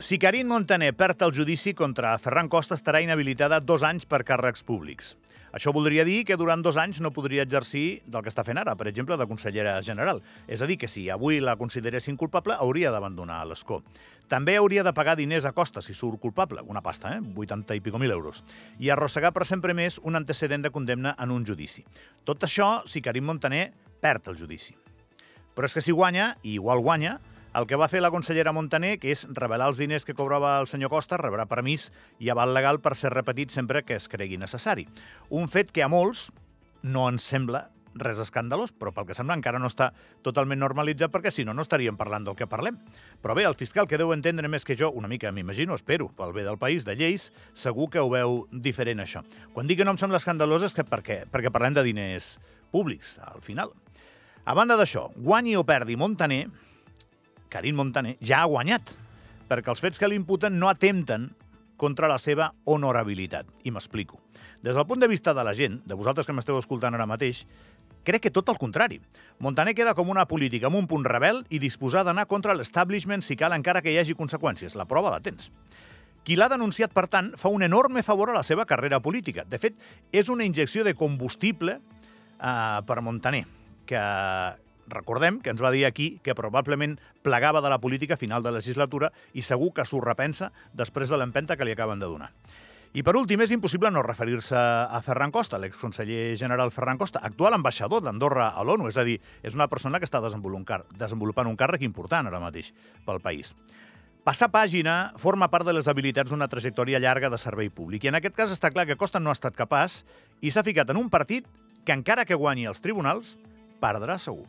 Si Karim Montaner perd el judici contra Ferran Costa, estarà inhabilitada dos anys per càrrecs públics. Això voldria dir que durant dos anys no podria exercir del que està fent ara, per exemple, de consellera general. És a dir, que si avui la consideressin culpable, hauria d'abandonar l'escó. També hauria de pagar diners a Costa si surt culpable, una pasta, eh? 80 i pico mil euros, i arrossegar per sempre més un antecedent de condemna en un judici. Tot això si Karim Montaner perd el judici. Però és que si guanya, i igual guanya, el que va fer la consellera Montaner, que és revelar els diners que cobrava el senyor Costa, rebrà permís i aval legal per ser repetit sempre que es cregui necessari. Un fet que a molts no ens sembla res escandalós, però pel que sembla encara no està totalment normalitzat, perquè si no, no estaríem parlant del que parlem. Però bé, el fiscal, que deu entendre més que jo, una mica, m'imagino, espero, pel bé del país, de lleis, segur que ho veu diferent, això. Quan dic que no em sembla escandalós és que per què? Perquè parlem de diners públics, al final. A banda d'això, guanyi o perdi Montaner, Karim Montaner ja ha guanyat, perquè els fets que l'imputen no atempten contra la seva honorabilitat. I m'explico. Des del punt de vista de la gent, de vosaltres que m'esteu escoltant ara mateix, crec que tot el contrari. Montaner queda com una política amb un punt rebel i disposada a anar contra l'establishment si cal encara que hi hagi conseqüències. La prova la tens. Qui l'ha denunciat, per tant, fa un enorme favor a la seva carrera política. De fet, és una injecció de combustible eh, per Montaner, que recordem que ens va dir aquí que probablement plegava de la política a final de legislatura i segur que s'ho repensa després de l'empenta que li acaben de donar. I per últim, és impossible no referir-se a Ferran Costa, l'exconseller general Ferran Costa, actual ambaixador d'Andorra a l'ONU, és a dir, és una persona que està desenvolupant un càrrec important ara mateix pel país. Passar pàgina forma part de les habilitats d'una trajectòria llarga de servei públic. I en aquest cas està clar que Costa no ha estat capaç i s'ha ficat en un partit que, encara que guanyi els tribunals, perdrà segur.